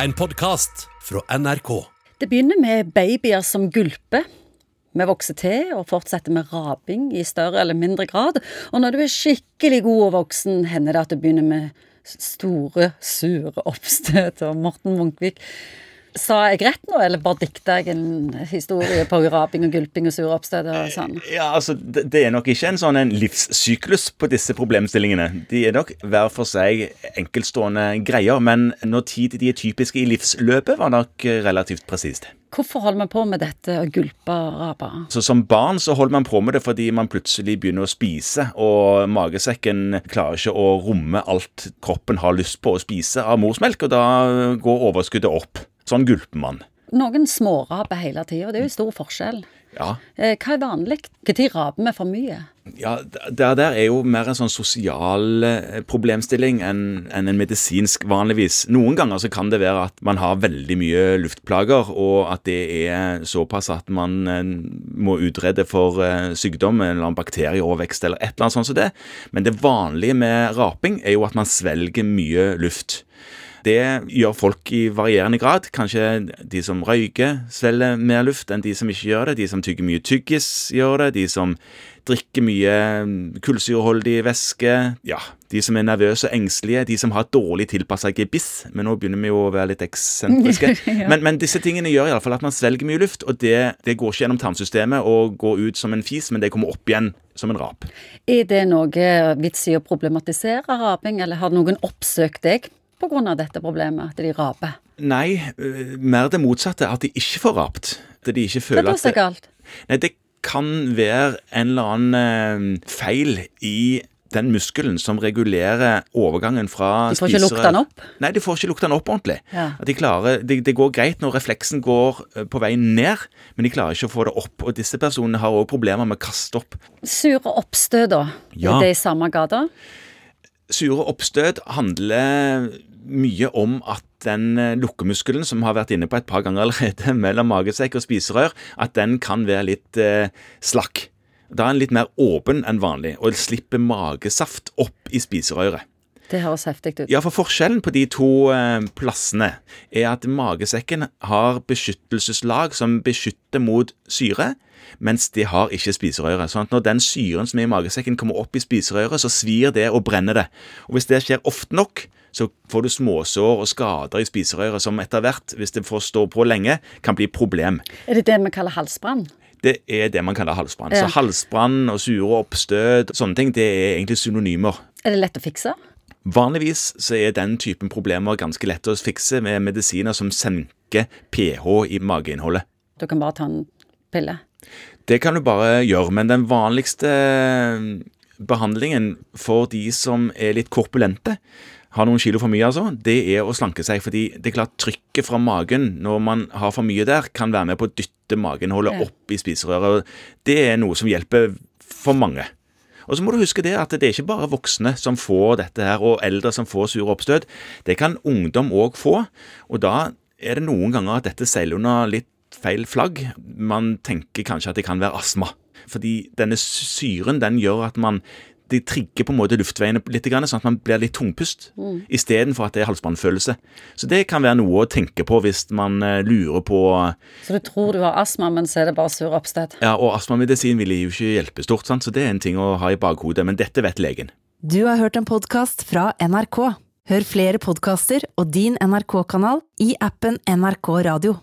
En podkast fra NRK. Det begynner med babyer som gulper. Vi vokser til og fortsetter med raping i større eller mindre grad. Og når du er skikkelig god og voksen, hender det at du begynner med store, sure oppstøt. Og Morten Munkvik Sa jeg rett nå, eller bare dikta jeg en historie på raping og gulping og sure oppstøt og sånn? Ja, altså, det, det er nok ikke en sånn en livssyklus på disse problemstillingene. De er nok hver for seg enkeltstående greier, men når tid de er typiske i livsløpet, var nok relativt presist. Hvorfor holder man på med dette å gulpe og rape? Så Som barn så holder man på med det fordi man plutselig begynner å spise, og magesekken klarer ikke å romme alt kroppen har lyst på å spise av morsmelk, og da går overskuddet opp. Sånn gulper man. Noen småraper hele tida, det er jo stor forskjell. Ja. Eh, Hva er vanlig? Når raper vi for mye? Ja, Det der er jo mer en sånn sosial eh, problemstilling enn en medisinsk vanligvis. Noen ganger så kan det være at man har veldig mye luftplager, og at det er såpass at man eh, må utrede for sykdom, eller en bakterieovervekst eller et eller annet sånt som det. Men det vanlige med raping er jo at man svelger mye luft. Det gjør folk i varierende grad. Kanskje de som røyker, svelger mer luft enn de som ikke gjør det. De som tygger mye tyggis, gjør det. De som drikker mye kullsyreholdig væske. Ja, de som er nervøse og engstelige. De som har dårlig tilpassa gebiss. Men nå begynner vi jo å være litt eksentriske. Ja. men, men disse tingene gjør i alle fall at man svelger mye luft, og det, det går ikke gjennom tarmsystemet og går ut som en fis, men det kommer opp igjen som en rap. Er det noe vits i å problematisere raping, eller har noen oppsøkt deg pga. dette problemet, at de raper? Nei, øh, mer det motsatte. At de ikke får rapt. At de ikke føler da at det, galt? Nei, det kan være en eller annen øh, feil i den muskelen som regulerer overgangen fra De får ikke lukta den opp? Nei, de får ikke lukta den opp ordentlig. Ja. De klarer, det, det går greit når refleksen går øh, på vei ned, men de klarer ikke å få det opp. Og disse personene har også problemer med å kaste opp. Sure oppstøt, da? Ja. Er det i samme gata? Sure oppstøt handler mye om at den eh, lukkemuskelen, som har vært inne på et par ganger allerede, mellom magesekk og spiserør, at den kan være litt eh, slakk. Da er den litt mer åpen enn vanlig, og slipper magesaft opp i spiserøret. Det høres heftig ut. Ja, for forskjellen på de to eh, plassene er at magesekken har beskyttelseslag som beskytter mot syre, mens de har ikke spiserøret. Sånn at når den syren som er i magesekken kommer opp i spiserøret, så svir det og brenner det. Og hvis det skjer ofte nok, så får du småsår og skader i spiserøret som etter hvert, hvis det får stå på lenge, kan bli problem. Er det det vi kaller halsbrann? Det er det man kaller halsbrann. Ja. Så halsbrann og sure oppstøt, sånne ting, det er egentlig synonymer. Er det lett å fikse? Vanligvis så er den typen problemer ganske lett å fikse med medisiner som senker pH i mageinnholdet. Du kan bare ta en pille. Det kan du bare gjøre, men den vanligste behandlingen for de som er litt korpulente, har noen kilo for mye, altså, det er å slanke seg. Fordi det er klart trykket fra magen når man har for mye der, kan være med på å dytte mageinnholdet opp i spiserøret. Det er noe som hjelper for mange. Og så må du huske det at det er ikke bare voksne som får dette her, og eldre som får sure oppstøt. Det kan ungdom òg få, og da er det noen ganger at dette seiler under litt feil flagg. Man tenker kanskje at det kan være astma. Fordi denne syren den gjør at man det trigger på en måte luftveiene litt, sånn at man blir litt tungpust, Mm. istedenfor at det er halsbåndfølelse. Så det kan være noe å tenke på hvis man eh, lurer på Så du tror du har astma, men så er det bare sur oppstøt? Ja, og astmamedisin vil jo ikke hjelpe stort, sant? så det er en ting å ha i bakhodet, men dette vet legen. Du har hørt en podkast fra NRK. Hør flere podkaster og din NRK-kanal i appen NRK Radio.